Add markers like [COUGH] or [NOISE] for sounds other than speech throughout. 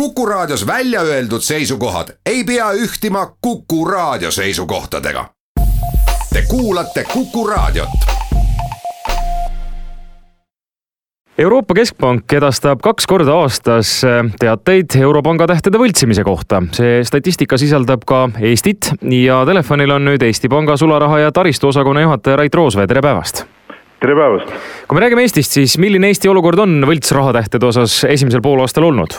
Kuku Raadios välja öeldud seisukohad ei pea ühtima Kuku Raadio seisukohtadega. Te kuulate Kuku Raadiot. Euroopa Keskpank edastab kaks korda aastas äh, teateid Europanga tähtede võltsimise kohta. see statistika sisaldab ka Eestit ja telefonil on nüüd Eesti Panga sularaha ja taristuosakonna juhataja Rait Roosvee, tere päevast! tere päevast! kui me räägime Eestist, siis milline Eesti olukord on võltsrahatähtede osas esimesel poolaastal olnud?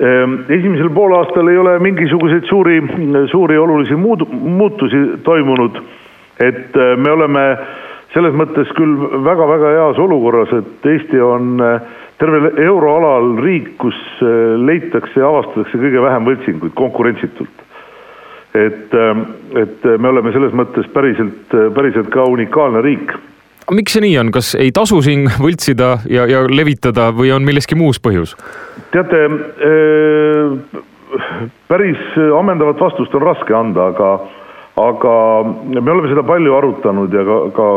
Ehm, esimesel poolaastal ei ole mingisuguseid suuri, suuri olulisi muud, muutusi toimunud. et äh, me oleme selles mõttes küll väga-väga heas olukorras, et Eesti on äh, tervel euroalal riik, kus äh, leitakse ja avastatakse kõige vähem võltsinguid konkurentsitult. et, et me oleme selles mõttes päriselt, päriselt ka unikaalne riik miks see nii on, kas ei tasu siin võltsida ja, ja levitada või on milleski muus põhjus? teate, päris ammendavat vastust on raske anda, aga, aga me oleme seda palju arutanud ja ka, ka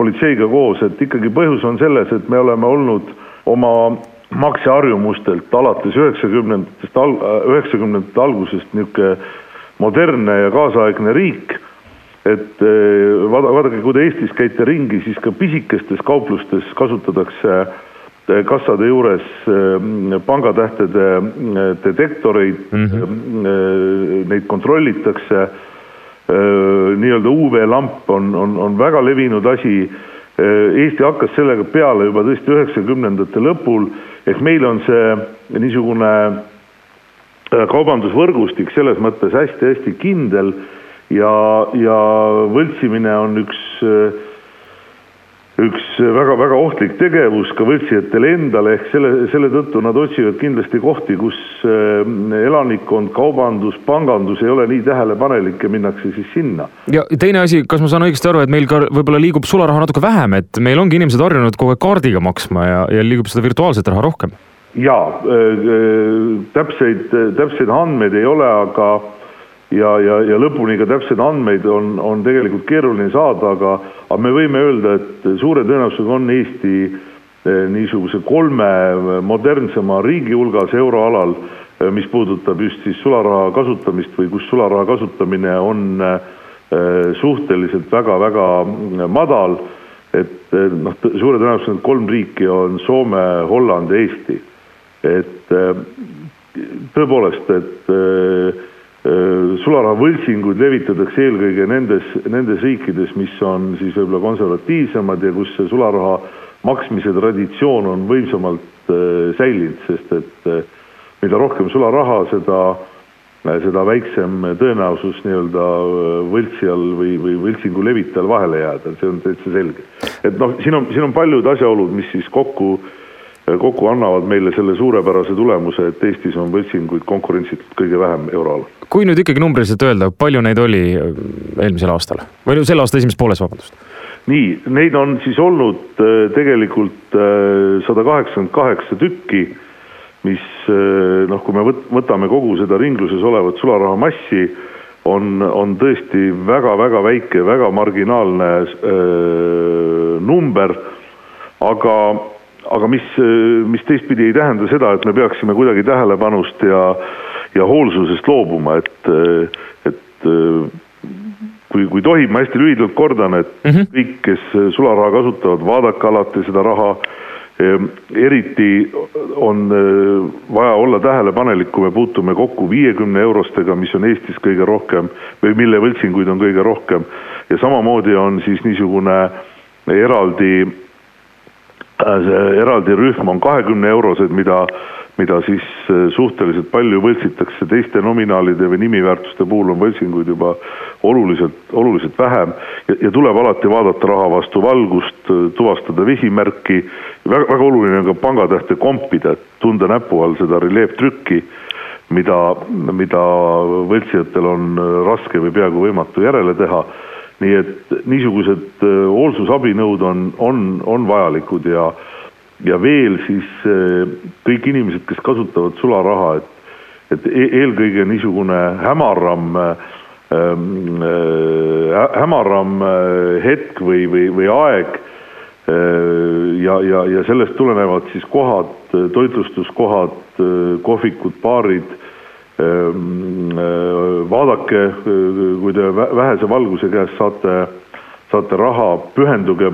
politseiga koos, et ikkagi põhjus on selles, et me oleme olnud oma makseharjumustelt alates üheksakümnendatest, üheksakümnendate algusest niisugune modernne ja kaasaegne riik et eh, vaadake, kui te Eestis käite ringi, siis ka pisikestes kauplustes kasutatakse eh, kassade juures eh, pangatähtede detektoreid mm, -hmm. neid kontrollitakse. nii-öelda UV-lamp on, on, on väga levinud asi. Eesti hakkas sellega peale juba tõesti üheksakümnendate lõpul, ehk meil on see niisugune kaubandusvõrgustik selles mõttes hästi-hästi kindel ja, ja võltsimine on üks, üks väga-väga ohtlik tegevus ka võltsijatele endale, ehk selle, selle tõttu nad otsivad kindlasti kohti, kus eh, elanikkond, kaubandus, pangandus ei ole nii tähelepanelik ja minnakse siis sinna. ja teine asi, kas ma saan õigesti aru, et meil ka võib-olla liigub sularaha natuke vähem, et meil ongi inimesed harjunud kogu aeg kaardiga maksma ja, ja liigub seda virtuaalset raha rohkem? jaa äh,, täpseid, täpseid andmeid ei ole, aga ja, ja, ja lõpuni ka täpseid andmeid on, on tegelikult keeruline saada, aga, aga me võime öelda, et suure tõenäosusega on Eesti eh, niisuguse kolme modernsema riigi hulgas euroalal, eh, mis puudutab just siis sularaha kasutamist või kus sularaha kasutamine on eh, suhteliselt väga-väga madal, et noh, suure tõenäosusega kolm riiki on Soome, Holland Eesti. et tõepoolest, et sularahavõltsinguid levitatakse eelkõige nendes, nendes riikides, mis on siis võib-olla konservatiivsemad ja kus see sularaha maksmise traditsioon on võimsamalt äh, säilinud, sest et äh, mida rohkem sularaha, seda, seda väiksem tõenäosus nii-öelda võltsijal või, või võltsingu levitajal vahele jääda, see on täitsa selge. et noh, siin on, siin on paljud asjaolud, mis siis kokku äh, kokku annavad meile selle suurepärase tulemuse, et Eestis on võltsinguid konkurentsitult kõige vähem euroalal. kui nüüd ikkagi numbriliselt öelda, palju neid oli äh, eelmisel aastal või no selle aasta esimeses pooles, vabandust? nii, neid on siis olnud äh, tegelikult äh, sada kaheksakümmend kaheksa tükki, mis noh, kui me võtame kogu seda ringluses olevat sularahamassi, on, on tõesti väga-väga väike, väga marginaalne öö, number, aga aga mis, mis teistpidi ei tähenda seda, et me peaksime kuidagi tähelepanust ja, ja hoolsusest loobuma, et, et kui, kui tohib, ma hästi lühidalt kordan, et mm -hmm. kõik, kes sularaha kasutavad, vaadake alati seda raha. eriti on vaja olla tähelepanelik, kui me puutume kokku viiekümne eurostega, mis on Eestis kõige rohkem või mille võltsinguid on kõige rohkem. ja samamoodi on siis niisugune eraldi eraldi rühm on kahekümne eurosed, mida, mida siis äh, suhteliselt palju võltsitakse, teiste nominaalide või nimiväärtuste puhul on võltsinguid juba oluliselt, oluliselt vähem. ja tuleb alati vaadata raha vastu valgust, äh, tuvastada vesimärki, väga, väga oluline on ka pangatähte kompida, et tunda näpu all seda reljeeftrükki, mida, mida võltsijatel on raske või peaaegu võimatu järele teha nii et niisugused äh, hoolsusabinõud on, on, on vajalikud ja, ja veel siis äh, kõik inimesed, kes kasutavad sularaha, et, et e-, eelkõige niisugune hämaram ähm, äh,, hämaram hetk või, või, või aeg ja, ja, ja sellest tulenevad siis kohad, toitlustuskohad, kohvikud, baarid. Vaadake, kui te vähese valguse käes saate, saate raha, pühenduge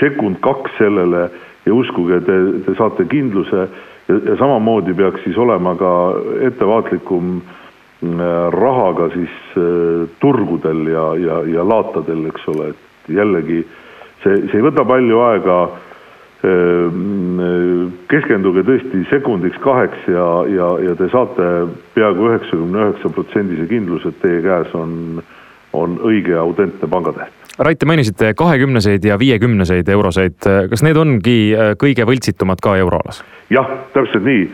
sekund-kaks sellele ja uskuge, te, te saate kindluse ja, ja samamoodi peaks siis olema ka ettevaatlikum rahaga siis turgudel ja, ja, ja laatadel, eks ole, et jällegi see, see ei võta palju aega. Keskenduge tõesti sekundiks kaheks ja, ja, ja te saate peaaegu üheksakümne üheksa protsendise kindluse, et teie käes on, on õige autentne pangatäht. Rait, te mainisite kahekümneseid ja viiekümneseid euroseid, kas need ongi kõige võltsitumad ka euroalas? jah, täpselt nii,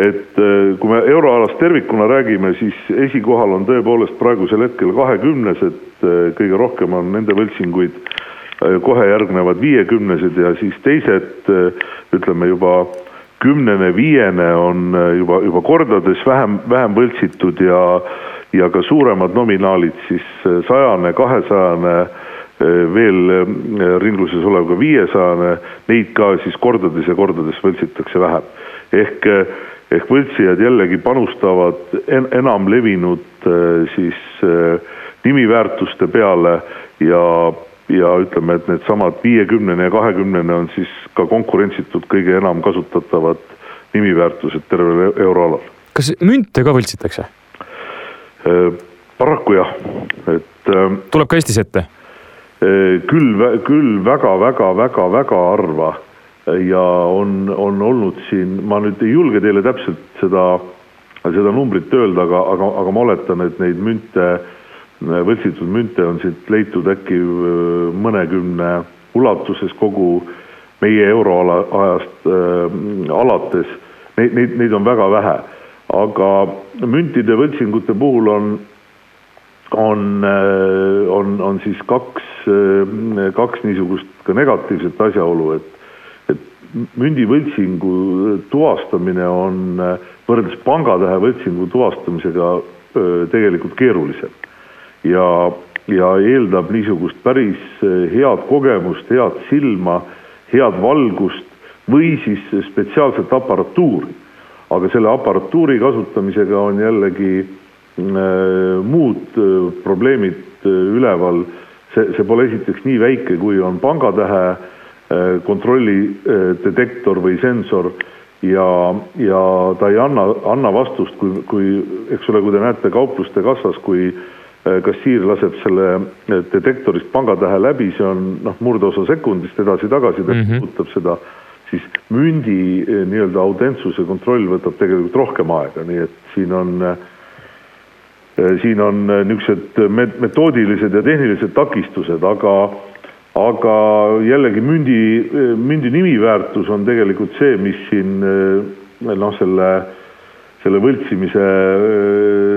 et kui me euroalast tervikuna räägime, siis esikohal on tõepoolest praegusel hetkel kahekümnesed, kõige rohkem on nende võltsinguid Äh, kohe järgnevad viiekümnesed ja siis teised äh, ütleme juba kümnene, viiene on äh, juba, juba kordades vähem, vähem võltsitud ja, ja ka suuremad nominaalid siis sajane, kahesajane, veel ringluses olev ka viiesajane, neid ka siis kordades ja kordades võltsitakse vähem. ehk, ehk võltsijad jällegi panustavad en, enam levinud siis nimiväärtuste peale ja ja ütleme, et needsamad viiekümnene ja kahekümnene on siis ka konkurentsitud kõige enam kasutatavad nimiväärtused tervel euroalal. kas münte ka võltsitakse? Äh, paraku jah, et. Ähm, tuleb ka Eestis ette? Äh, küll, küll väga-väga-väga-väga harva ja on, on olnud siin, ma nüüd ei julge teile täpselt seda, seda numbrit öelda, aga, aga, aga ma oletan, et neid münte võltsitud münte on siit leitud äkki mõnekümne ulatuses kogu meie euroala ajast äh, alates. Neid, neid, neid on väga vähe, aga müntide võltsingute puhul on, on, on, on siis kaks, kaks niisugust ka negatiivset asjaolu, et mündivõltsingu tuvastamine on võrreldes pangatähe võltsingu tuvastamisega tegelikult keerulisem ja, ja eeldab niisugust päris eh, head kogemust, head silma, head valgust või siis spetsiaalset aparatuuri. aga selle aparatuuri kasutamisega on jällegi äh, muud äh, probleemid üleval. see, see pole esiteks nii väike, kui on pangatähe äh, kontrollidetektor või sensor ja, ja ta ei anna, anna vastust, kui, kui eks ole, kui te näete kaupluste kassas, kui äh, Äh, kassiir laseb selle äh, detektorist pangatähe läbi, see on noh, murdosa sekundist edasi-tagasi, ta mm -hmm. puudutab seda, siis mündi äh, nii-öelda autentsuse kontroll võtab tegelikult rohkem aega, nii et siin on siin on niisugused metoodilised ja tehnilised takistused, aga aga jällegi mündi, mündi nimiväärtus on tegelikult see, mis siin noh, selle selle võltsimise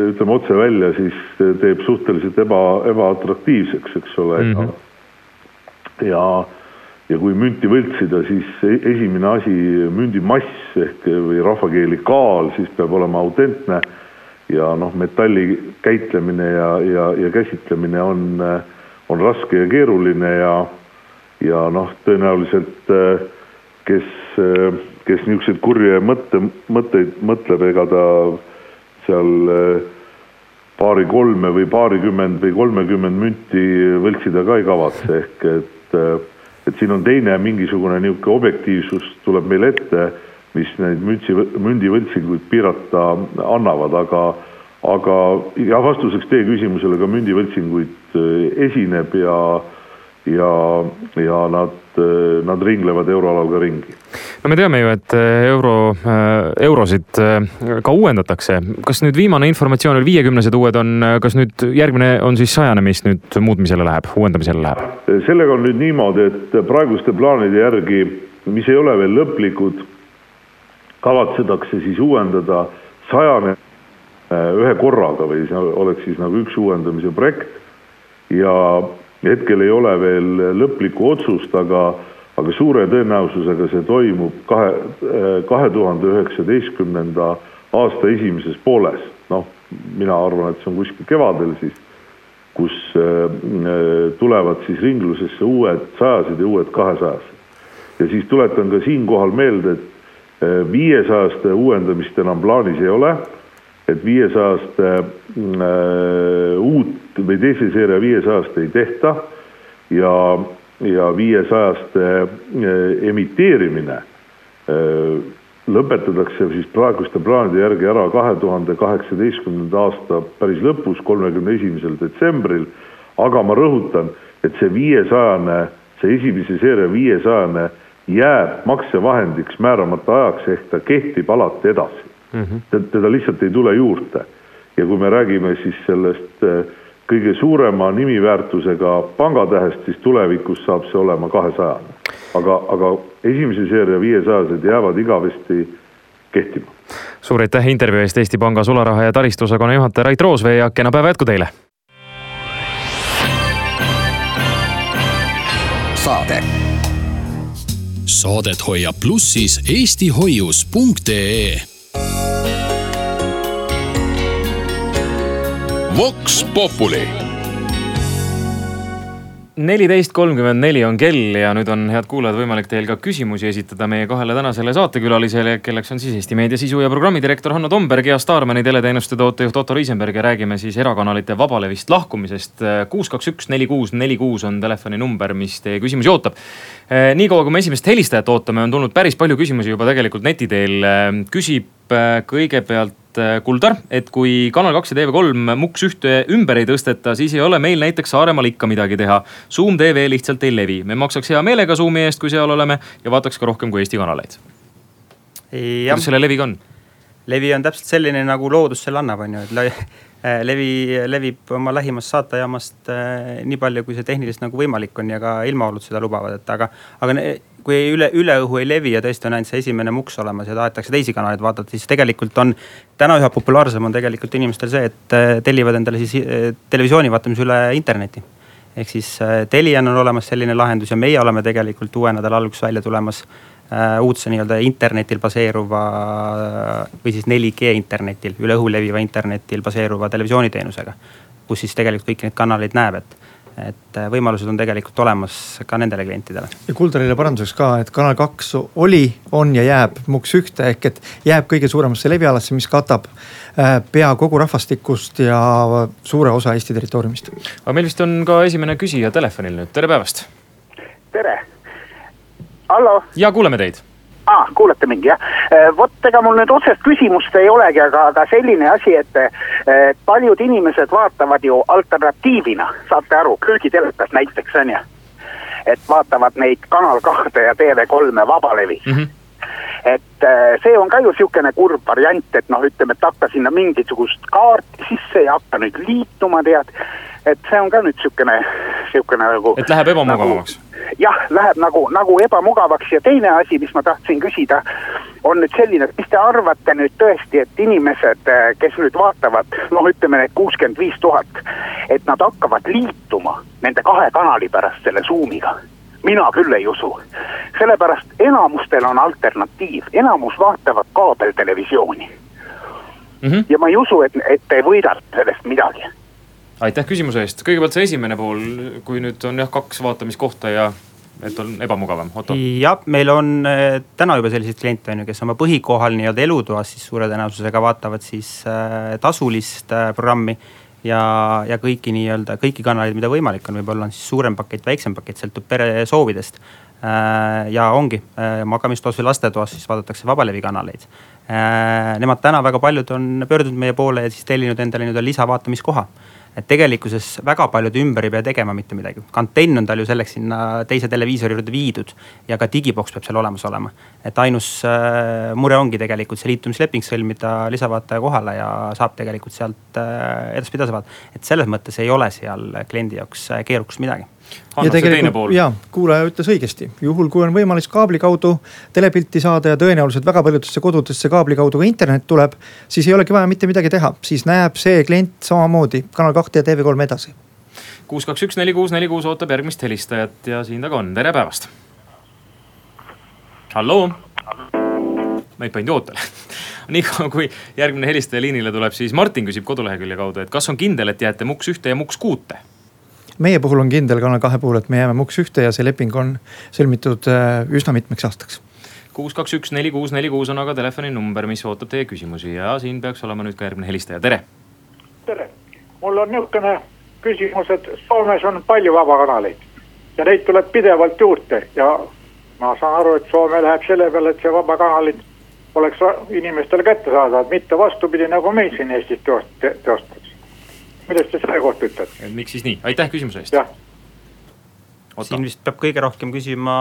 ütleme otse välja, siis teeb suhteliselt eba, ebaatraktiivseks, eks ole mm. -hmm. ja, ja kui münti võltsida, siis e-, esimene asi, mündi mass ehk või rahvakeeli kaal, siis peab olema autentne ja noh, metalli käitlemine ja, ja, ja käsitlemine on, on raske ja keeruline ja, ja noh, tõenäoliselt kes kes niisuguseid kurje mõtte, mõtteid mõtleb, ega ta seal eh, paari-kolme või paarikümmend või kolmekümmend münti võltsida ka ei kavatse, ehk et, eh, et siin on teine mingisugune niisugune objektiivsus tuleb meil ette, mis neid müntsi, mündivõltsinguid piirata annavad, aga aga jah, vastuseks teie küsimusele ka mündivõltsinguid eh, esineb ja ja, ja nad, nad ringlevad euroalal ka ringi no me teame ju, et äh, euro, äh, eurosid äh, ka uuendatakse. kas nüüd viimane informatsioon oli viiekümnesed uued on, kas nüüd järgmine on siis sajane, mis nüüd muutmisele läheb, uuendamisele läheb? sellega on nüüd niimoodi, et praeguste plaanide järgi, mis ei ole veel lõplikud, kavatsetakse siis uuendada sajane ühe korraga või see oleks siis nagu üks uuendamise projekt ja hetkel ei ole veel lõplikku otsust, aga aga suure tõenäosusega see toimub kahe, kahe tuhande üheksateistkümnenda aasta esimeses pooles. noh, mina arvan, et see on kuskil kevadel siis, kus äh, tulevad siis ringlusesse uued sajased ja uued kahesajased. ja siis tuletan ka siinkohal meelde, et äh, viiesajaste uuendamist enam plaanis ei ole. et viiesajaste äh, uut või teise seeria viiesajast ei tehta ja, ja viiesajaste äh, emiteerimine äh, lõpetatakse siis praeguste plaanide järgi ära kahe tuhande kaheksateistkümnenda aasta päris lõpus, kolmekümne esimesel detsembril. aga ma rõhutan, et see viiesajane, see esimese seeria viiesajane jääb maksevahendiks määramata ajaks, ehk ta kehtib alati edasi mm. -hmm. teda lihtsalt ei tule juurde. ja kui me räägime siis sellest äh, kõige suurema nimiväärtusega pangatähest, siis tulevikus saab see olema kahesajane. aga, aga esimese seeria viiesajased jäävad igavesti kehtima. suur aitäh intervjuu eest, Eesti Panga sularaha ja taristuosakonna juhataja Rait Roosvee ja kena päeva jätku teile. saade saadet hoiab plussis eestihoius.ee. Vox Populi neliteist kolmkümmend neli on kell ja nüüd on, head kuulajad, võimalik teil ka küsimusi esitada meie kahele tänasele saatekülalisele, kelleks on siis Eesti Meedia sisu ja programmidirektor Hanno Tomberg ja Staarmani teleteenuste tootejuht Otto Riisenberg ja räägime siis erakanalite vabalevist lahkumisest. kuus, kaks, üks, neli, kuus, neli, kuus on telefoninumber, mis teie küsimusi ootab. Eh, niikaua kui me esimest helistajat ootame, on tulnud päris palju küsimusi juba tegelikult neti teel. Eh, küsib eh, kõigepealt Kuldar, et kui Kanal kaks ja TV3 Mux ühte ümber ei tõsteta, siis ei ole meil näiteks Saaremaal ikka midagi teha. Zoom tv lihtsalt ei levi, me maksaks hea meelega Zoomi eest, kui seal oleme ja vaataks ka rohkem kui Eesti kanaleid. kuidas selle leviga on? Levi on täpselt selline, nagu loodus selle annab, on ju, et Äh, [LAUGHS] levi, levib oma lähimast saatejaamast äh, nii palju, kui see tehniliselt nagu võimalik on ja ka ilmaolud seda lubavad, et aga, aga kui üle, üle õhu ei levi ja tõesti on ainult see esimene muks olemas ja tahetakse teisi kanaleid vaadata, siis tegelikult on. täna üha populaarsem on tegelikult inimestel see, et äh, tellivad endale siis televisiooni vaatamise üle interneti. ehk siis Telian on olemas selline lahendus ja meie oleme tegelikult uue nädala alguses välja tulemas Äh, uudse nii-öelda internetil baseeruva või siis 4G internetil, üle õhu leviva internetil baseeruva televisiooniteenusega. kus siis tegelikult kõiki neid kanaleid näeb, et, et äh, võimalused on tegelikult olemas ka nendele klientidele. ja Kuldarile paranduseks ka, et Kanal kaks oli, on ja jääb Mux ühte ehk et jääb kõige suuremasse levialasse, mis katab äh, pea kogu rahvastikust ja suure osa Eesti territooriumist. aga meil vist on ka esimene küsija telefonil nüüd, tere päevast. tere hallo? ja kuuleme teid ah,, kuulete mind jah? Eh, vot ega mul nüüd otsest küsimust ei olegi, aga, aga selline asi, et eh, paljud inimesed vaatavad ju alternatiivina, saate aru, köögitelekas näiteks on ju. et vaatavad neid Kanal kahte ja TV3-e vabalevis mm. -hmm et eh, see on ka ju sihukene kurb variant, et noh, ütleme, et hakka sinna mingisugust kaarti sisse ja hakka nüüd liituma, tead. et see on ka nüüd sihukene, sihukene nagu. et läheb ebamugavamaks nagu, jah, läheb nagu, nagu ebamugavaks ja teine asi, mis ma tahtsin küsida, on nüüd selline, et mis te arvate nüüd tõesti, et inimesed, eh, kes nüüd vaatavad, noh, ütleme need kuuskümmend viis tuhat, et nad hakkavad liituma nende kahe kanali pärast selle Zoomiga mina küll ei usu, sellepärast enamustel on alternatiiv, enamus vaatavad kaabeltelevisiooni mm. -hmm. ja ma ei usu, et, et te võidate sellest midagi aitäh küsimuse eest, kõigepealt see esimene pool, kui nüüd on jah kaks vaatamiskohta ja et on ebamugavam, Otto? jah, meil on äh, täna juba selliseid kliente on ju, kes oma põhikohal nii-öelda elutoas siis suure tõenäosusega vaatavad siis äh, tasulist äh, programmi. Ja, ja kõiki nii-öelda kõiki kanaleid, mida võimalik on, võib-olla on siis suurem pakett, väiksem pakett, sõltub pere soovidest äh,. ja ongi äh, magamistoas või lastetoas siis vaadatakse vabalevi kanaleid äh,. Nemad täna väga paljud on pöördunud meie poole ja siis tellinud endale nii-öelda lisavaatamiskoha et tegelikkuses väga paljud ümber ei pea tegema mitte midagi. antenn on tal ju selleks sinna teise televiisori juurde viidud ja ka digiboks peab seal olemas olema. et ainus äh, mure ongi tegelikult see liitumisleping sõlmida lisavaataja kohale ja saab tegelikult sealt äh, edaspidi edasi vaadata. et selles mõttes ei ole seal kliendi jaoks äh, keerukust midagi ja tegelikult ja kuulaja ütles õigesti, juhul kui on võimalus kaabli kaudu telepilti saada ja tõenäoliselt väga paljudesse kodudesse kaabli kaudu ka internet tuleb. siis ei olegi vaja mitte midagi teha, siis näeb see klient samamoodi. Kanal kahte ja TV3 edasi. kuus, kaks, üks, neli, kuus, neli, kuus ootab järgmist helistajat ja siin ta ka on, tere päevast. halloo, meid pandi ootele. [LAUGHS] Niikaua kui järgmine helistaja liinile tuleb, siis Martin küsib kodulehekülje kaudu, et kas on kindel, et jääte Mux ühte ja Mux kuute meie puhul on kindel Kanal kahe puhul, et me jääme Muks ühte ja see leping on sõlmitud üsna mitmeks aastaks kuus, kaks, üks, neli, kuus, neli, kuus on aga telefoninumber, mis ootab teie küsimusi ja siin peaks olema nüüd ka järgmine helistaja, tere. tere, mul on niisugune küsimus, et Soomes on palju vabakanaleid ja neid tuleb pidevalt juurde ja ma saan aru, et Soome läheb selle peale, et see vabakanalid oleks inimestele kättesaadavad, mitte vastupidi, nagu meil siin Eestis teostatakse. Millest te selle kohta ütlete? miks siis nii, aitäh küsimuse eest. jah siin vist peab kõige rohkem küsima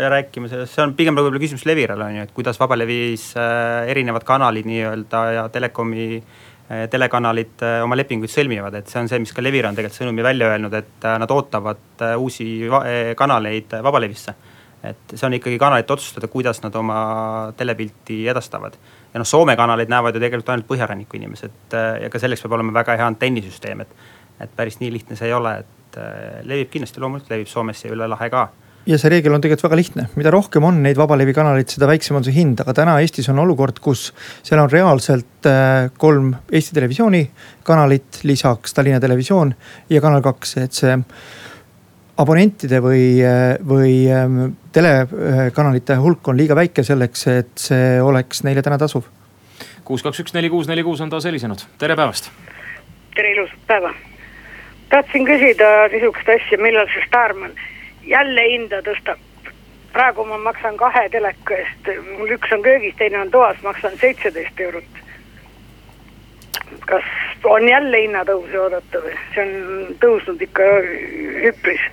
ja rääkima sellest, see on pigem võib-olla küsimus Levirale on ju, et kuidas Vabalevis äh, erinevad kanalid nii-öelda ja telekomi äh, telekanalid äh, oma lepinguid sõlmivad, et see on see, mis ka Levir on tegelikult sõnumi välja öelnud, et nad ootavad uusi kanaleid Vabalevisse. et see on ikkagi kanalite otsustada, kuidas nad oma telepilti edastavad. Ja noh, Soome kanaleid näevad ju tegelikult ainult põhjaranniku inimesed ja ka selleks peab olema väga hea antennisüsteem, et, et päris nii lihtne see ei ole, et äh, levib kindlasti, loomulikult levib Soomesse ja üle lahe ka. Ja see reegel on tegelikult väga lihtne, mida rohkem on neid vabalevikanaleid, seda väiksem on see hind, aga täna Eestis on olukord, kus seal on reaalselt äh, kolm Eesti Televisiooni kanalit, lisaks Tallinna Televisioon ja Kanal kaks, et see abonentide või, äh, või ähm, telekanalite hulk on liiga väike selleks, et see oleks neile täna tasuv. kuus, kaks, üks, neli, kuus, neli, kuus on taas helisenud, tere päevast. tere, ilusat päeva tahtsin küsida niisugust asja, millal see Starman jälle hinda tõstab? praegu ma maksan kahe teleka eest, mul üks on köögis, teine on toas, maksan seitseteist eurot. kas on jälle hinnatõusu oodata või, see on tõusnud ikka üpris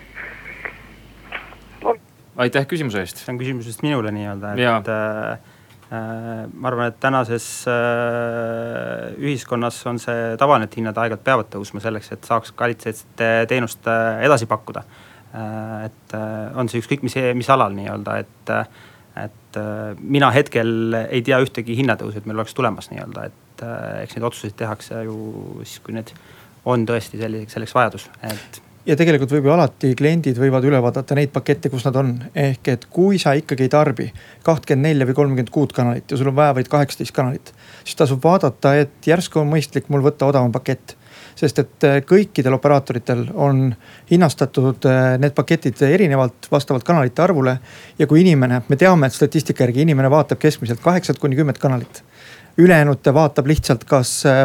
aitäh küsimuse eest. see on küsimus vist minule nii-öelda, et äh, Äh, ma arvan, et tänases äh, ühiskonnas on see tavaline, et hinnad aeg-ajalt peavad tõusma selleks, et saaks kvaliteetset teenust äh, edasi pakkuda. et on see ükskõik mis, mis alal nii-öelda, et, et mina hetkel ei tea ühtegi hinnatõusu, et meil oleks tulemas nii-öelda, et eks neid otsuseid tehakse ju siis, kui need on tõesti selliseks, selleks vajadus, et ja tegelikult võib ju alati kliendid võivad üle vaadata neid pakette, kus nad on. ehk et kui sa ikkagi ei tarbi kahtkümmend nelja või kolmkümmend kuut kanalit ja sul on vaja vaid kaheksateist kanalit, siis tasub vaadata, et järsku on mõistlik mul võtta odavam pakett sest et äh, kõikidel operaatoritel on hinnastatud äh, need paketid erinevalt vastavalt kanalite arvule. ja kui inimene, me teame, et statistika järgi inimene vaatab keskmiselt kaheksat kuni kümmet kanalit ülejäänud ta vaatab lihtsalt, kas äh,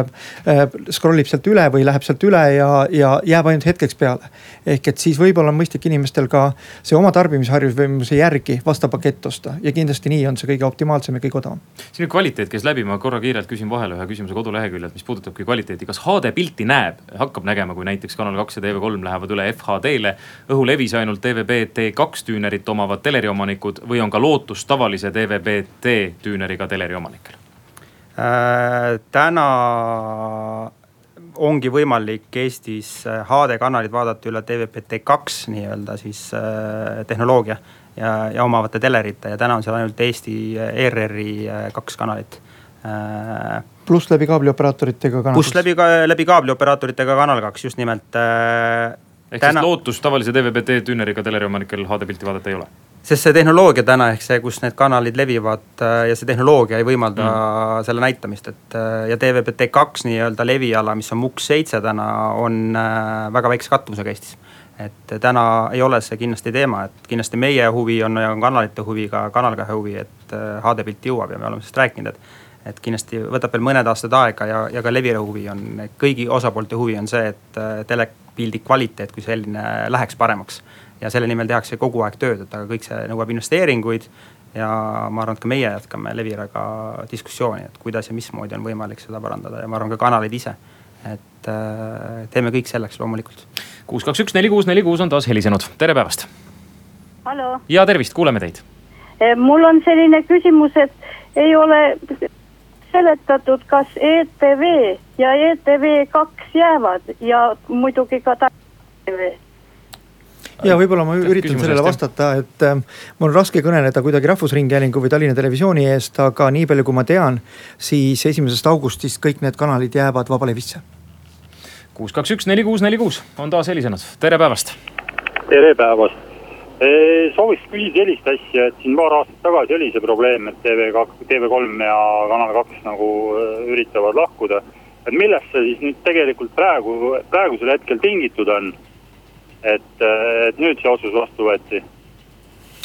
äh, scroll ib sealt üle või läheb sealt üle ja, ja jääb ainult hetkeks peale. ehk et siis võib-olla on mõistlik inimestel ka see oma tarbimisharjumuse järgi vastav pakett osta ja kindlasti nii on see kõige optimaalsem ja kõige odavam. siin kvaliteet käis läbi, ma korra kiirelt küsin vahele ühe küsimuse koduleheküljelt, mis puudutabki kvaliteeti. kas HD pilti näeb, hakkab nägema, kui näiteks Kanal kaks ja TV3 lähevad üle FHD-le? õhulevis ainult TVB-T2 tüünerit omavad teleri omanikud või on ka lootus tavalise TVB-T tüüneriga teleri omanikel? Äh, täna ongi võimalik Eestis HD äh, kanalid vaadata üle TVPT2 nii-öelda siis äh, tehnoloogia ja, ja omavate telerite ja täna on seal ainult Eesti ERR-i kaks kanalit pluss läbi kaablioperaatoritega kanal. pluss läbi, läbi kaablioperaatoritega kanal kaks, just nimelt ehk täna... siis lootust tavalise TVPT tüüneriga teleri omanikel HD pilti vaadata ei ole? Sest see tehnoloogia täna ehk see, kus need kanalid levivad äh, ja see tehnoloogia ei võimalda mm. selle näitamist, et äh, ja TVBT2 nii-öelda leviala, mis on MUX seitse täna, on äh, väga väikse katvusega Eestis. et täna ei ole see kindlasti teema, et kindlasti meie huvi on ja on kanalite huvi, ka Kanal kahe huvi, et HD pilt jõuab ja me oleme sellest rääkinud, et et kindlasti võtab veel mõned aastad aega ja, ja ka Levire huvi on, kõigi osapoolte huvi on see, et telepildi kvaliteet kui selline läheks paremaks ja selle nimel tehakse kogu aeg tööd, et aga kõik see nõuab investeeringuid. ja ma arvan, et ka meie jätkame Leviraga diskussiooni, et kuidas ja mismoodi on võimalik seda parandada ja ma arvan ka kanalid ise. et äh, teeme kõik selleks loomulikult. kuus, kaks, üks, neli, kuus, neli, kuus on taas helisenud, tere päevast. ja tervist, kuuleme teid. Eh, mul on selline küsimus, et ei ole seletatud, kas ETV ja ETV kaks jäävad ja muidugi ka TV ja võib-olla ma üritan sellele vastata, et äh, mul on raske kõneleda kuidagi Rahvusringhäälingu või Tallinna Televisiooni eest, aga nii palju, kui ma tean, siis esimesest augustist kõik need kanalid jäävad vabalevisse. kuus, kaks, üks, neli, kuus, neli, kuus on taas helisenud, tere päevast. tere päevast sooviks küsida sellist asja, et siin paar aastat tagasi oli see probleem, et TV2, TV3 ja Kanal kaks nagu e, üritavad lahkuda. et millest see siis nüüd tegelikult praegu, praegusel hetkel tingitud on et, et nüüd see otsus vastu võeti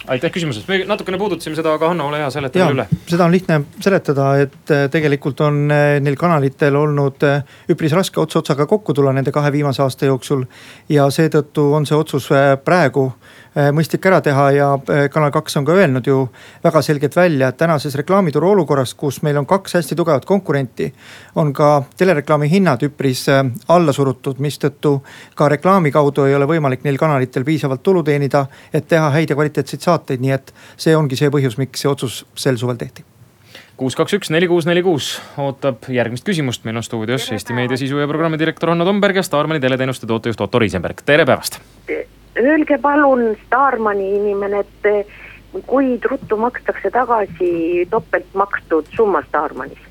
aitäh küsimuse eest, me natukene puudutasime seda, aga Hanno, ole hea, seleta veel üle. seda on lihtne seletada, et äh, tegelikult on äh, neil kanalitel olnud äh, üpris raske ots otsaga kokku tulla nende kahe viimase aasta jooksul. ja seetõttu on see otsus praegu mõistlik ära teha ja Kanal kaks on ka öelnud ju väga selgelt välja, et tänases reklaamituru olukorras, kus meil on kaks hästi tugevat konkurenti. on ka telereklaami hinnad üpris alla surutud, mistõttu ka reklaami kaudu ei ole võimalik neil kanalitel piisavalt tulu teenida, et teha häid ja kvaliteetseid saateid nii et see ongi see põhjus, miks see otsus sel suvel tehti kuus, kaks, üks, neli, kuus, neli, kuus ootab järgmist küsimust, meil on stuudios Eesti Meedia sisu ja programmi direktor Hanno Tomberg ja Starmani teleteenuste tootejuht Otto Riisenberg, tere päevast. Öelge palun, Starmani inimene, et kui ruttu makstakse tagasi topelt makstud summa Starmanis?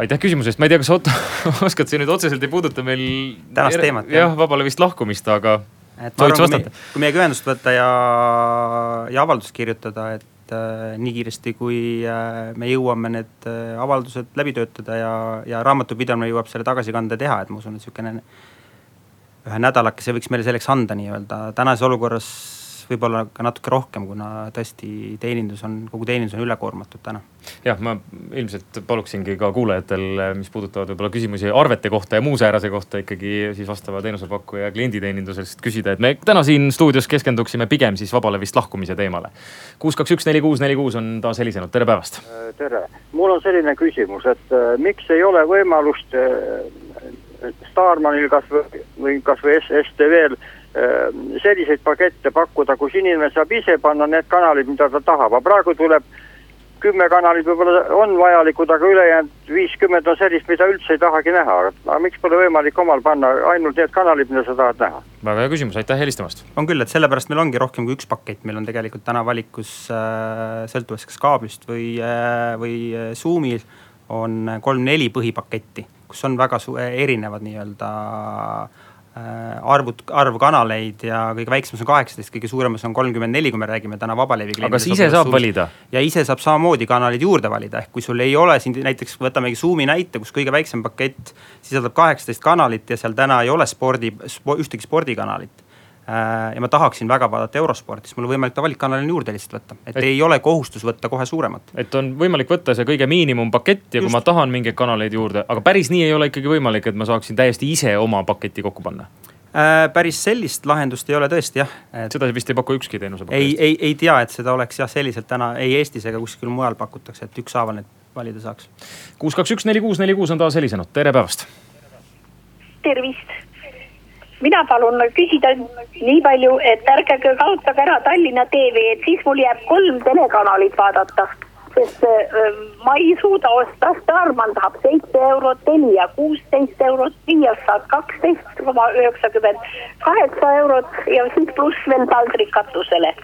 aitäh küsimuse eest, ma ei tea, kas Otto [LAUGHS] oskad, see nüüd otseselt ei puuduta meil. tänast teemat. jah, vabale vist lahkumist, aga et ma arvan, kui, me, kui meiega ühendust võtta ja, ja avaldust kirjutada, et äh, nii kiiresti, kui äh, me jõuame need äh, avaldused läbi töötada ja, ja raamatupidamine jõuab selle tagasikande teha, et ma usun, et sihukene ühe nädalakese võiks meile selleks anda nii-öelda tänases olukorras võib-olla ka natuke rohkem, kuna tõesti teenindus on, kogu teenindus on ülekoormatud täna. jah, ma ilmselt paluksingi ka kuulajatel, mis puudutavad võib-olla küsimusi arvete kohta ja muu säärase kohta ikkagi siis vastava teenusepakkuja klienditeenindusest küsida, et me täna siin stuudios keskenduksime pigem siis vabale vist lahkumise teemale. kuus, kaks, üks, neli, kuus, neli, kuus on taas helisenud, tere päevast. Tere, mul on selline küsimus, et äh, miks ei ole võimalust äh, Starmanil kasvõi või kasvõi STV-l Ehm, selliseid pakette pakkuda, kus inimene saab ise panna need kanalid, mida ta tahab, aga praegu tuleb kümme kanalit võib-olla on vajalikud, aga ülejäänud viiskümmend on sellist, mida üldse ei tahagi näha. aga miks pole võimalik omal panna ainult need kanalid, mida sa tahad näha? väga hea küsimus, aitäh helistamast. on küll, et sellepärast meil ongi rohkem kui üks pakett, meil on tegelikult täna valikus äh, sõltuvalt kas kaablist või äh,, või äh, Zoom'il on kolm-neli põhipaketti, kus on väga erinevad nii-öelda äh, arvud, arv kanaleid ja kõige väiksemas on kaheksateist, kõige suuremas on kolmkümmend neli, kui me räägime täna vabalevi kliendist. aga kas ise saab valida? ja ise saab samamoodi kanaleid juurde valida, ehk kui sul ei ole siin näiteks võtamegi Zoom'i näite, kus kõige väiksem pakett sisaldab kaheksateist kanalit ja seal täna ei ole spordi, ühtegi spordikanalit ja ma tahaksin väga vaadata eurosporti, siis mul on võimalik ta valikkanalina juurde lihtsalt võtta, et ei ole kohustus võtta kohe suuremat. et on võimalik võtta see kõige miinimumpakett ja Just. kui ma tahan mingeid kanaleid juurde, aga päris nii ei ole ikkagi võimalik, et ma saaksin täiesti ise oma paketi kokku panna äh,? päris sellist lahendust ei ole tõesti jah et.... seda vist ei paku ükski teenusepakett. ei, ei, ei tea, et seda oleks jah, selliselt täna ei Eestis ega kuskil mujal pakutakse, et ükshaaval need valida saaks. kuus, kaks, üks, neli, kuus, neli, kuus on taas helisenud, tere päevast. tervist mina palun küsida nii palju, et ärge kaotage ära Tallinna TV, et siis mul jääb kolm telekanalit vaadata. sest äh, ma ei suuda osta, Starman tahab seitse eurot, Telia kuusteist eurot, Viasat kaksteist koma üheksakümmend kaheksa eurot ja siis pluss veel taldrik katusele.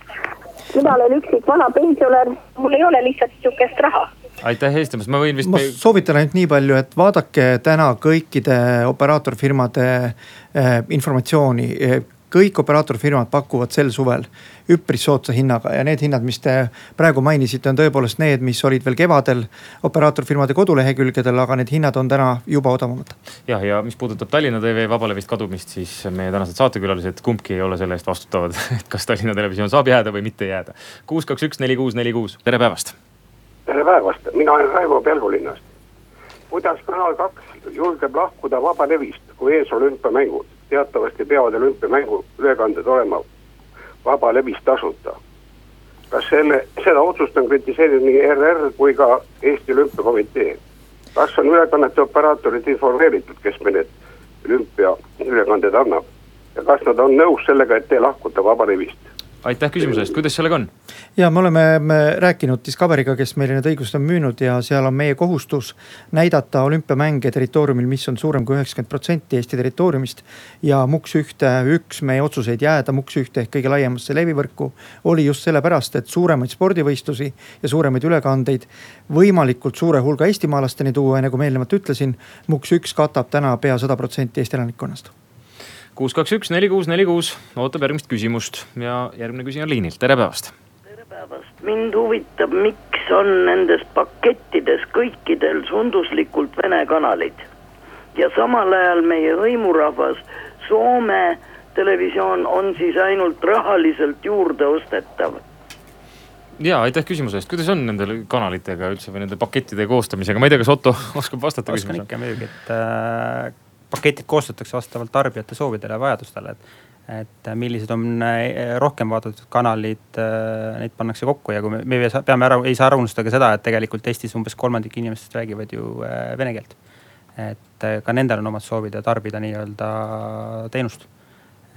mina olen üksik vana pensionär, mul ei ole lihtsalt sihukest raha aitäh helistamast, ma võin vist. ma soovitan ainult nii palju, et vaadake täna kõikide operaatorfirmade eh, informatsiooni kõik operaatorfirmad pakuvad sel suvel üpris soodsa hinnaga ja need hinnad, mis te praegu mainisite, on tõepoolest need, mis olid veel kevadel operaatorfirmade kodulehekülgedel, aga need hinnad on täna juba odavamad. jah, ja mis puudutab Tallinna TV vabalevist kadumist, siis meie tänased saatekülalised, kumbki ei ole selle eest vastutavad, [LAUGHS] et kas Tallinna Televisioon saab jääda või mitte jääda. kuus, kaks, üks, neli, kuus, neli, kuus, tere päevast päevast, mina olen Raivo Pelgulinnast. kuidas Kanal kaks julgeb lahkuda vabalevist, kui ees olümpiamängud? teatavasti peavad olümpiamängu ülekanded olema vabalevist tasuta. kas selle, seda otsust on kritiseerinud nii ERR kui ka Eesti Olümpiakomitee? kas on ülekannete operaatorid informeeritud, kes meil need olümpiaülekanded annab? ja kas nad on nõus sellega, et te lahkute vabalevist? Aitäh küsimuse eest, kuidas sellega on? ja me oleme rääkinud Discoveriga, kes meile need õigused on müünud ja seal on meie kohustus näidata olümpiamänge territooriumil, mis on suurem kui üheksakümmend protsenti Eesti territooriumist. ja MUKS ühte, üks meie otsuseid jääda MUKS ühte ehk kõige laiemasse levivõrku oli just sellepärast, et suuremaid spordivõistlusi ja suuremaid ülekandeid võimalikult suure hulga eestimaalasteni tuua ja nagu ma eelnevalt ütlesin, MUKS üks katab täna pea sada protsenti Eesti elanikkonnast kuus, kaks, üks, neli, kuus, neli, kuus ootab järgmist küsimust ja järgmine küsija on liinil, tere päevast. tere päevast, mind huvitab, miks on nendes pakettides kõikidel sunduslikult Vene kanalid. ja samal ajal meie hõimurahvas Soome kaabeltelevisioon on siis ainult rahaliselt juurde ostetav? ja aitäh küsimuse eest, kuidas on nende kanalitega üldse või nende pakettide koostamisega, ma ei tea, kas Otto oskab vastata küsimusele? oskan ikka muidugi, et äh, paketid koostatakse vastavalt tarbijate soovidele ja vajadustele, et et millised on äh, rohkem vaadatud kanalid, äh, neid pannakse kokku ja kui me, me peame ära, ei saa ära unustada ka seda, et tegelikult Eestis umbes kolmandik inimestest räägivad ju äh, vene keelt. et ka nendel on omad soovid ja tarbida nii-öelda teenust,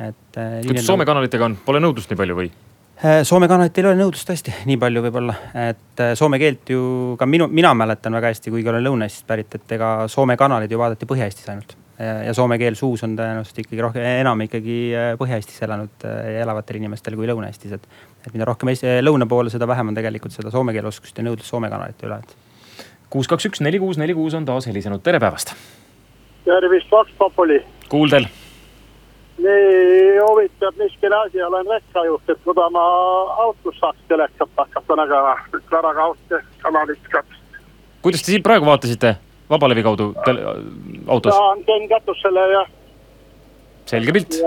et. kuidas Soome kanalitega on, pole nõudlust nii palju või? Soome kanalitel ei ole nõudlust tõesti nii palju võib-olla, et soome keelt ju ka minu, mina mäletan väga hästi, kuigi olen Lõuna-Eestist pärit, et ega Soome kanaleid ju vaadati Põhja-Eestis ainult ja soome keel suus on tõenäoliselt ikkagi rohkem, enam ikkagi äh, Põhja-Eestis elanud äh, ja elavatel inimestel kui Lõuna-Eestis, et. et mida rohkem Eesti, lõuna poole, seda vähem on tegelikult seda soome keele oskust ja nõudlus soome kanalite üle, et. kuus, kaks, üks, neli, kuus, neli, kuus on taas helisenud, tere päevast. tervist, Vox Populi. kuuldel. nii huvitav niisugune asi, olen rekkajuht, et kuida ma autos saaks telekat hakata nägema, väga kaugelt kanalit katsuda. kuidas te siin praegu vaatasite? Vabalevi kaudu autos? käin katusele ja. selge pilt.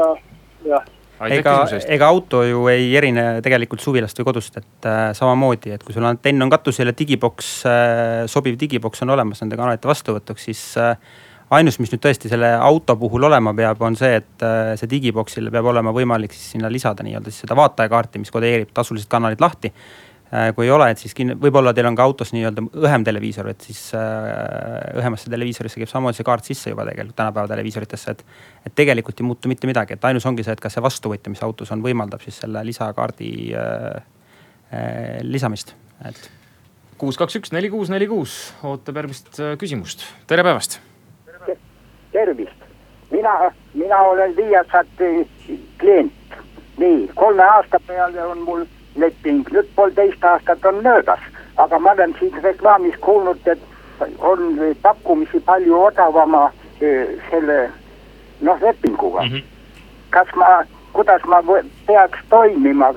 jah ega, ega auto ju ei erine tegelikult suvilast või kodust, et äh, samamoodi, et kui sul antenn on katusel ja digiboks äh,, sobiv digiboks on olemas nende kanalite vastuvõtuks, siis äh, ainus, mis nüüd tõesti selle auto puhul olema peab, on see, et äh, see digiboksile peab olema võimalik siis sinna lisada nii-öelda siis seda vaatajakaarti, mis kodeerib tasulised kanalid lahti kui ei ole, et siis võib-olla teil on ka autos nii-öelda õhem televiisor, et siis äh, õhemasse televiisorisse käib samamoodi see kaart sisse juba tegelikult tänapäeva televiisoritesse, et. et tegelikult ei muutu mitte midagi, et ainus ongi see, et kas see vastuvõtja, mis autos on, võimaldab siis selle lisakaardi äh, äh, lisamist, et. kuus, kaks, üks, neli, kuus, neli, kuus ootab järgmist äh, küsimust, tere päevast. tervist, mina, mina olen Viasati klient, nii kolme aasta peale on mul leping, nüüd poolteist aastat on möödas, aga ma olen siin reklaamis kuulnud, et on pakkumisi palju odavama selle noh, lepinguga mm. -hmm. kas ma, kuidas ma peaks toimima,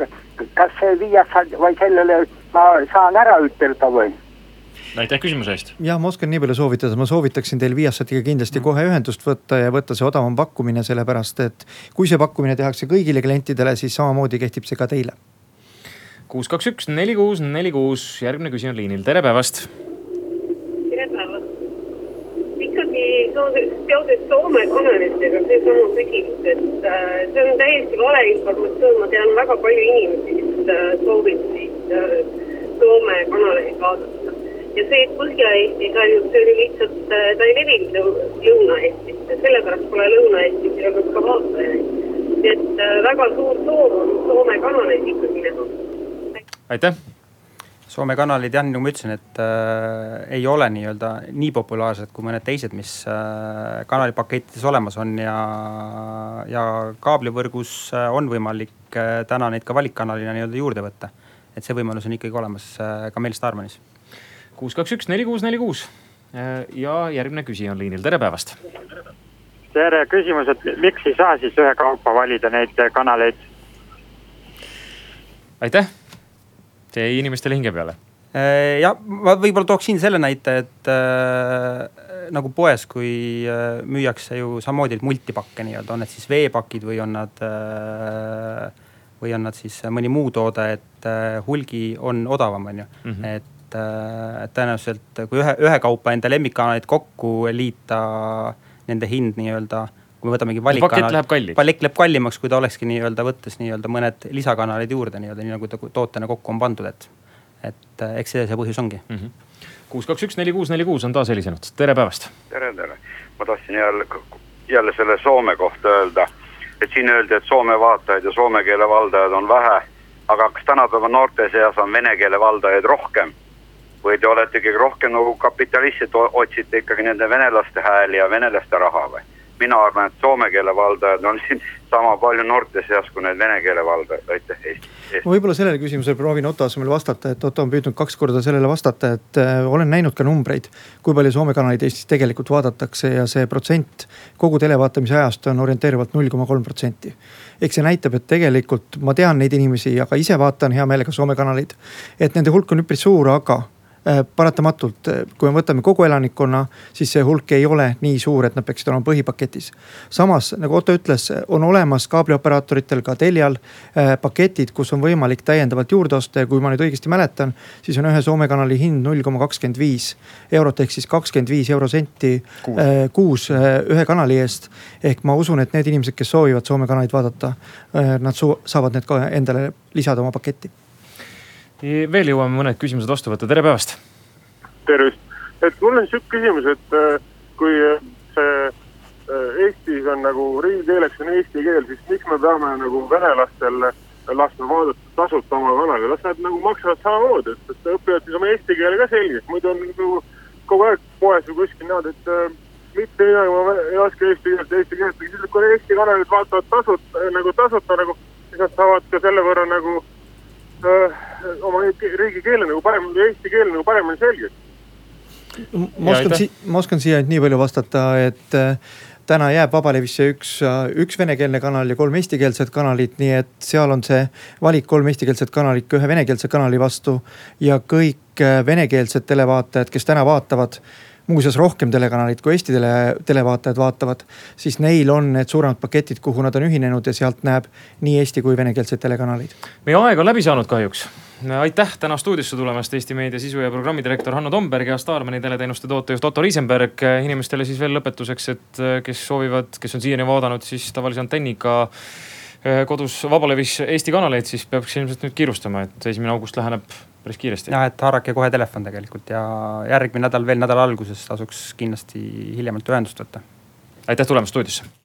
kas see viiakse või sellele ma saan ära ütelda või? aitäh küsimuse eest. jah, ma oskan nii palju soovitada, ma soovitaksin teil Viasatiga kindlasti kohe ühendust võtta ja võtta see odavam pakkumine, sellepärast et kui see pakkumine tehakse kõigile klientidele, siis samamoodi kehtib see ka teile kuus, kaks, üks, neli, kuus, neli, kuus, järgmine küsija on liinil, tere päevast. tere päevast. ikkagi seoses Soome kanalitega seesama küsimus, et äh, see on täiesti valeinformatsioon, ma tean väga palju inimesi, kes äh, soovisid äh, Soome kanaleid vaadata. ja see, Põhja-Eestis ainult, see oli lihtsalt, äh, ta ei levinud Lõuna-Eestis ja sellepärast pole Lõuna-Eestis olnud ka vaatajaid. et äh, väga suur soov on Soome kanaleid ikkagi näha aitäh. Soome kanalid jah, nagu ma ütlesin, et äh, ei ole nii-öelda nii populaarsed kui mõned teised, mis äh, kanalipakettides olemas on ja, ja kaablivõrgus äh, on võimalik äh, täna neid ka valikkanalina nii-öelda juurde võtta. et see võimalus on ikkagi olemas äh, ka meil Starmanis. kuus, kaks, üks, neli, kuus, neli, kuus äh, ja järgmine küsija on liinil, tere päevast. tere, küsimus, et miks ei saa siis ühekaupa valida neid kanaleid? aitäh see jäi inimestele hinge peale. Äh, ja ma võib-olla tooksin selle näite, et äh, nagu poes, kui äh, müüakse ju samamoodi multipakke nii-öelda, on need siis veepakid või on nad äh,, või on nad siis mõni muu toode, et äh, hulgi on odavam, on ju mm. -hmm. et tõenäoliselt kui ühe, ühekaupa enda lemmikkanaleid kokku liita, nende hind nii-öelda kui me võtamegi valikkanal. pakett läheb kallimaks, kui ta olekski nii-öelda võttes nii-öelda mõned lisakanalid juurde nii-öelda, nii nagu ta tootena kokku on pandud, et. et äh, eks see see põhjus ongi mm. kuus, kaks, üks, neli, kuus, neli, kuus on taas helisenud, tere päevast. tere, tere, ma tahtsin jälle, jälle selle Soome kohta öelda. et siin öeldi, et Soome vaatajaid ja soome keele valdajaid on vähe. aga kas tänapäeva noorte seas on vene keele valdajaid rohkem? või te olete ikkagi rohkem nagu kapitalistid, otsite ikkagi nende venelaste hääli ja venelaste raha või? Mina arvan, et soome keele valdajaid on siin sama palju noorte seas kui neid vene keele valdajaid, aitäh Eesti. ma võib-olla sellele küsimusele proovin Otto asemel vastata, et Otto on püüdnud kaks korda sellele vastata, et äh, olen näinud ka numbreid. kui palju Soome kanaleid Eestis tegelikult vaadatakse ja see protsent kogu televaatamise ajast on orienteeruvalt null koma kolm protsenti. eks see näitab, et tegelikult ma tean neid inimesi ja ka ise vaatan hea meelega Soome kanaleid. et nende hulk on üpris suur, aga paratamatult, äh, kui me võtame kogu elanikkonna, siis see hulk ei ole nii suur, et nad peaksid olema põhipaketis. samas nagu Otto ütles, on olemas kaablioperaatoritel ka Telial paketid, kus on võimalik täiendavalt juurde osta ja kui ma nüüd õigesti mäletan, siis on ühe Soome kanali hind null koma kakskümmend viis eurot ehk siis kakskümmend viis eurosenti kuus, kuus ühe kanali eest. ehk ma usun, et need inimesed, kes soovivad Soome kanaleid vaadata, nad saavad need ka endale lisada oma paketti veel jõuame mõned küsimused vastu võtta, tere päevast. tervist, et mul on sihuke küsimus, et äh, kui äh, see äh, Eestis on nagu riigikeeleks on eesti keel, siis miks me peame nagu venelastel laskma vaadata tasuta oma kanali, las nad nagu maksavad samamoodi, et, õpivad siis oma eesti keele ka selgeks, muidu on nagu kogu aeg poes või kuskil niimoodi, et äh, mitte midagi ma ei oska eesti keelt, eesti keelt, siis kui Eesti kanalid vaatavad tasuta nagu tasuta nagu, siis nad saavad ka selle võrra nagu oma riigikeele nagu parem, eesti keele nagu paremini selgeks. ma oskan, ma oskan siia nii palju vastata, et äh, täna jääb Vabalevisse üks, äh, üks venekeelne kanal ja kolm eestikeelset kanalit, nii et seal on see valik kolm eestikeelset kanalit ka ühe venekeelse kanali vastu. ja kõik äh, venekeelsed televaatajad, kes täna vaatavad muuseas rohkem telekanalit kui Eesti tele, televaatajad vaatavad, siis neil on need suuremad paketid, kuhu nad on ühinenud ja sealt näeb nii eesti kui venekeelseid telekanaleid. meie aeg on läbi saanud kahjuks aitäh täna stuudiosse tulemast, Eesti Meedia sisu ja programmidirektor Hanno Tomberg ja Starmani teleteenuste tootejuht Otto Riisenberg. inimestele siis veel lõpetuseks, et kes soovivad, kes on siiani vaadanud siis tavalise antenniga eh, kodus vabalevis Eesti kanaleid, siis peaks ilmselt nüüd kiirustama, et esimene august läheneb päris kiiresti. jah, et haarake kohe telefon tegelikult ja järgmine nädal veel nädala alguses tasuks kindlasti hiljemalt ühendust võtta. aitäh tulemast stuudiosse